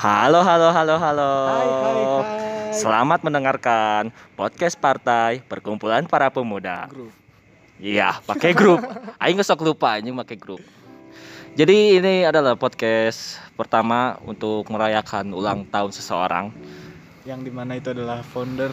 Halo, halo, halo, halo. Hai, hai, hai. Selamat mendengarkan podcast partai perkumpulan para pemuda. Grup. Iya, pakai grup. Aing nggak sok lupa anjing pakai grup. Jadi ini adalah podcast pertama untuk merayakan ulang tahun seseorang. Yang di mana itu adalah founder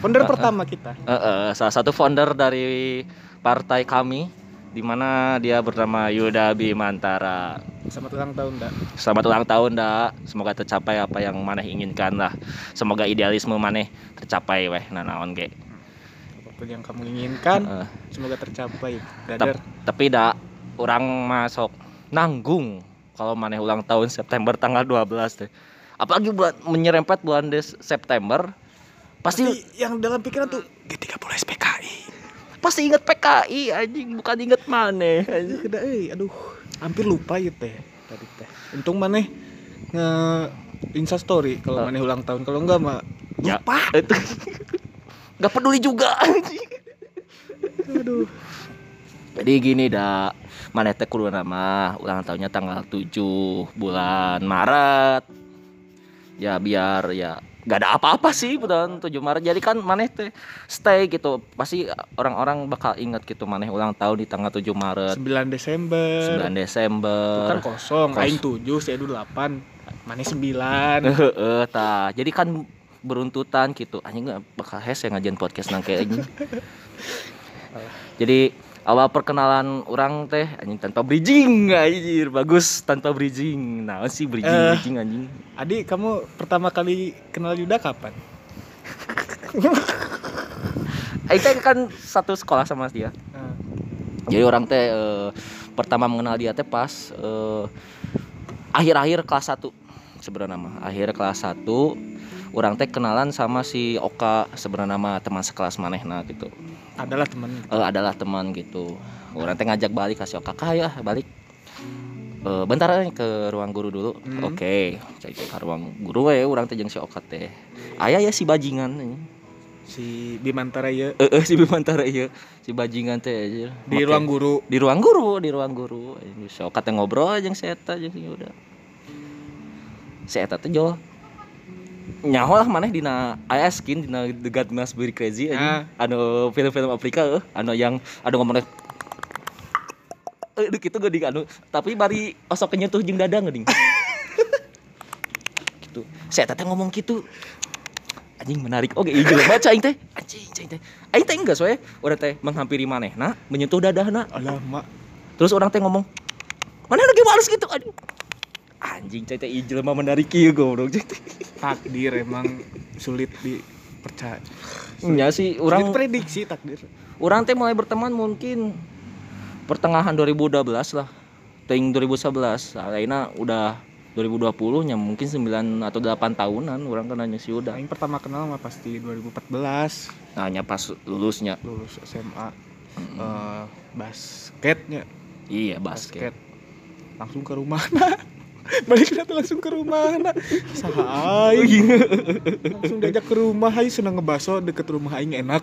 founder Uh-uh. pertama kita. Eh, eh, salah satu founder dari partai kami, di mana dia bernama Yuda Bimantara. Selamat ulang tahun, Dak. Selamat ulang tahun, dak. Semoga tercapai apa yang maneh inginkan lah. Semoga idealisme maneh tercapai weh. Nah, naon ge. Apa pun yang kamu inginkan, Heeh. semoga tercapai, brother. tapi dak, orang masuk nanggung kalau maneh ulang tahun September tanggal 12 teh. Apalagi bulan menyerempet bulan Des September pasti Pasti yang dalam pikiran tuh G30 SPKI. Pasti inget PKI anjing bukan inget maneh anjing. Udah, eh, aduh, hampir lupa ya teh tadi teh. Untung maneh nge Insta story kalau maneh ulang tahun, kalau enggak mah Ya. lupa. Itu nggak peduli juga anjing. Aduh. Jadi gini dah, mana teh kudu nama ulang tahunnya tanggal 7 bulan Maret. Ya biar ya gak ada apa-apa sih bulan 7 Maret. Jadi kan maneh teh stay gitu. Pasti orang-orang bakal ingat gitu maneh ulang tahun di tanggal 7 Maret, 9 Desember. 9 Desember. Itu kan kosong, Kos- aing 7, si Edu 8. Maneh 9. Heeh, tah. Jadi kan beruntutan gitu. Anjing nggak bakal hese ngajian podcast nang kayak. Jadi awal perkenalan orang teh anjing tanpa bridging anjir. Bagus tanpa bridging. Nah sih bridging Eh. bridging anjing? Adi, kamu pertama kali kenal Yuda kapan? Teh kan satu sekolah sama dia. Nah, jadi orang teh eh, pertama mengenal dia teh pas eh, akhir-akhir kelas 1 sebenarnya nama. Akhir kelas 1 orang teh kenalan sama si Oka sebenarnya nama teman sekelas manehna gitu adalah teman. Eh, adalah teman gitu. Orang teh ngajak balik kasih Oka "Kak, ya balik. Eh, bentar eh, ke ruang guru dulu. Hmm. oke cai ke ruang guru we orang teh jeung si Oka teh. Aya ya si bajingan. Si Bimantara ya Eh, eh, si Bimantara ieu. Si bajingan teh aja. Di ruang guru. di ruang guru di ruang guru. Si Oka teh ngobrol jeung si eta jeung si Yuda. Si eta teh jol nyaho lah maneh dina aya skin dina The God Must Be Crazy Ah. aja anu film-film Afrika eueuh anu yang anu ngomongna eh gitu geuning anu tapi bari osok kenyentuh jeung dada geuning gitu. Si eta teh ngomong gitu. Anjing menarik. Oke iya jelema baca aing teh. Anjing anjing teh aing teh. Geus we urang teh menghampiri manehna menyentuh dadahna. Alamak. terus orang teh ngomong mana lagi males gitu aduh anjing cai teh ijel mah menarik ieu goblok cai. Takdir emang sulit dipercaya. nya sih Orang orang prediksi takdir. orang teh mulai berteman mungkin pertengahan 2012 lah. Ting 2011 akhirnya udah 2020 nya mungkin 9 atau 8 tahunan orang kenanya si udah. Aing pertama kenal mah pasti 2014 nah nya pas lulusnya. Lulus SMA. Eh, basketnya. Iya basket. Basket. Langsung ke rumah balik nanti langsung ke rumah saha aing langsung diajak ke rumah aing seneng ngebaso deket rumah aing enak.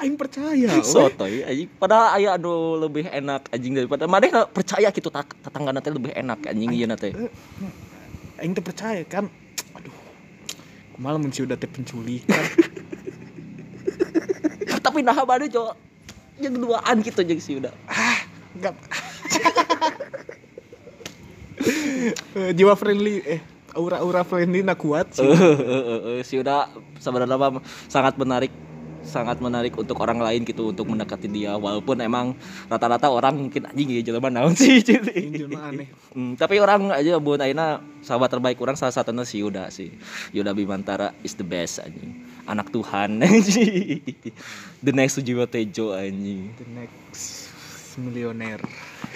Aing percaya sotoy anjing. Padahal aya anu lebih enak anjing daripada mana percaya gitu tak tetangga teh lebih enak anjing ieu teh aing teh percaya kan. Aduh malah mun si udah teh penculikan tapi nah mana jo. Yang duaan gitu jeung si udah. Enggak Eh, jiwa friendly eh aura-aura friendly na kuat sih. Si udah sebenarnya sangat menarik sangat menarik untuk orang lain gitu untuk mendekati dia. Walaupun emang rata-rata orang mungkin anjing ya jelema naon sih? Aing jelema aneh. Hmm, tapi orang aja buat Aina sahabat terbaik orang salah satunya si Yuda sih. Yuda Bimantara is the best anjing. Anak Tuhan anjing. The next Sujiwo Tejo anjing. The next millionaire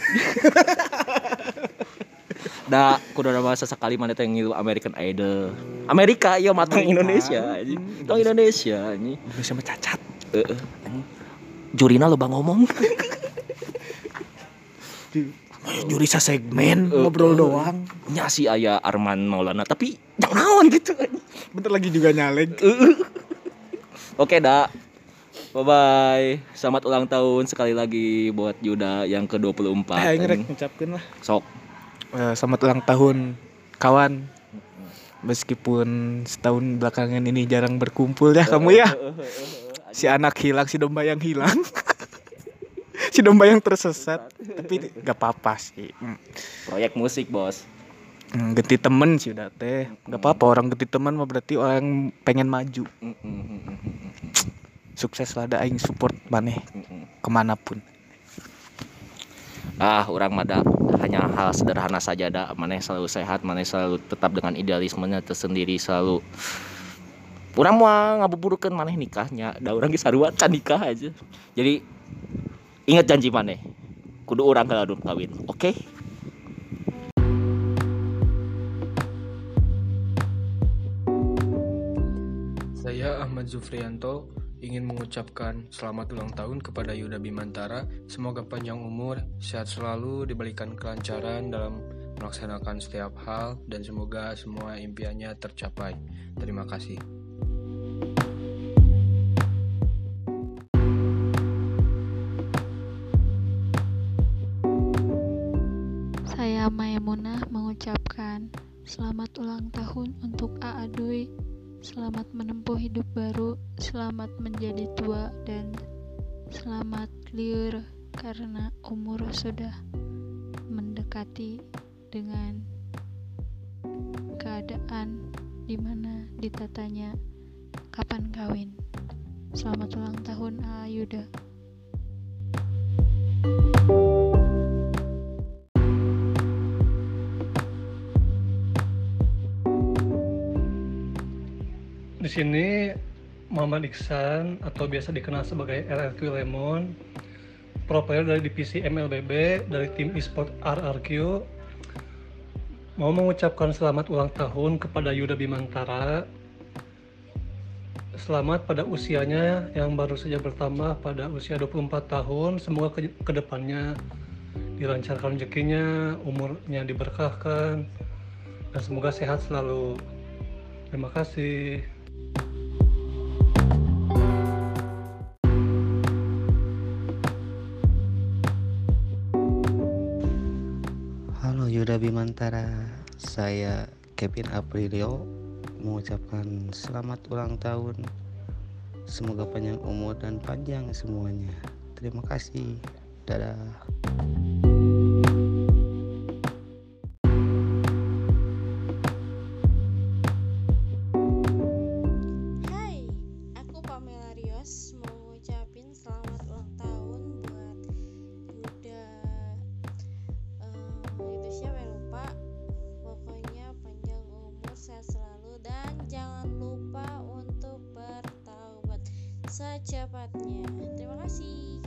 da kudu nama sesekali mana teh ngilu American Idol Amerika iya matang. Indonesia Hmm, tong Indonesia anjing Indonesia mah cacat anjing. jurina loba ngomong juri segmen Eh, ngobrol doang nya si aya Arman Maulana tapi jangan naon gitu bentar lagi juga nyaleg Oke, dak. Bye bye. Selamat ulang tahun sekali lagi buat Yuda yang ke-24. eh aing rek anjing. ngucapkeun lah Sok. Eh, selamat ulang tahun kawan. Meskipun setahun belakangan ini jarang berkumpul ya kamu ya. Si anak hilang si domba yang hilang. Si domba yang tersesat. Tapi gak apa-apa sih. Hmm. proyek musik bos. Hmm, ganti temen sih udah teh. Gak apa-apa orang ganti teman mah berarti orang pengen maju. Sukses lah ada aing support maneh ke mana pun. Ah orang mada hanya hal sederhana saja dah mana selalu sehat mana selalu tetap dengan idealismenya tersendiri selalu orang mau ngabuburukan mana nikahnya. Da orang geus sarua can nikah aja. Jadi ingat janji mana kudu orang kalau kawin oke? Saya Ahmad Zufrianto ingin mengucapkan selamat ulang tahun kepada Yuda Bimantara. Semoga panjang umur, sehat selalu, diberikan kelancaran dalam melaksanakan setiap hal, dan semoga semua impiannya tercapai. Terima kasih. Saya Maimunah mengucapkan selamat ulang tahun untuk A. Selamat menempuh hidup baru, selamat menjadi tua dan selamat liur karena umur sudah mendekati dengan keadaan di mana ditatanya kapan kawin. Selamat ulang tahun A Yuda. Di sini Muhammad Iksan atau biasa dikenal sebagai RRQ Lemon, pro player dari divisi MLBB dari tim eSport RRQ. Mau mengucapkan selamat ulang tahun kepada Yuda Bimantara. Selamat pada usianya yang baru saja bertambah pada usia 24 tahun. Semoga ke ke depannya dilancarkan rezekinya, umurnya diberkahkan, dan semoga sehat selalu. Terima kasih. Yuda Bimantara, saya Kevin Aprilio mengucapkan selamat ulang tahun. Semoga panjang umur dan panjang semuanya. Terima kasih. Dadah. Secepatnya. Terima kasih.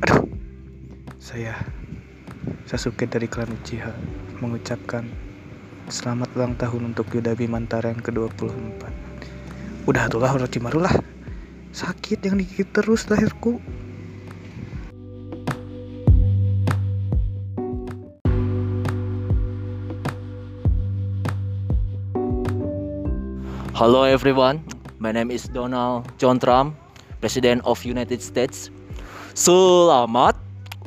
aduh saya Sasuke dari klan Uchiha mengucapkan selamat ulang tahun untuk Yuda Bimantara yang ke-24 udah itulah Orochimaru lah sakit yang digigit terus lahirku Hello everyone, my name is Donald John Trump, President of United States. Selamat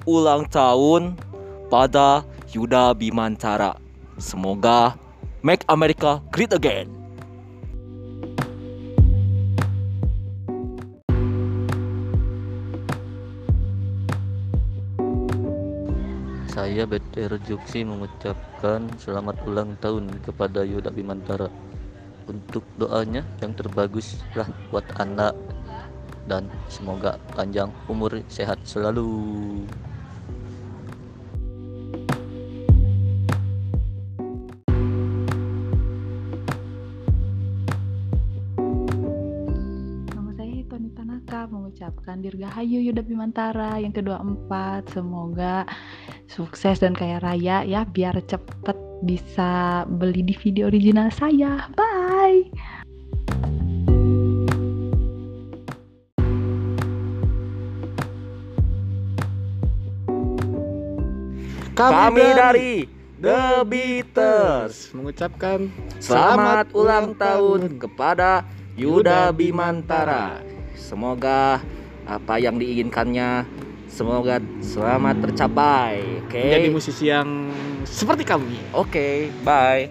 ulang tahun pada Yuda Bimantara. Semoga make America great again. Saya Beter Juksi mengucapkan selamat ulang tahun kepada Yuda Bimantara. Untuk doanya yang terbagus lah buat anak. Dan semoga panjang umur sehat selalu. Mengucapkan Dirgahayu Yuda Bimantara yang kedua empat semoga sukses dan kaya raya ya biar cepet bisa beli DVD original saya. Bye Kami dari The Beaters mengucapkan Selamat ulang tahun kepada Yuda Bimantara. semoga apa yang diinginkannya semoga selamat tercapai oke Menjadi musisi yang seperti kami. oke bye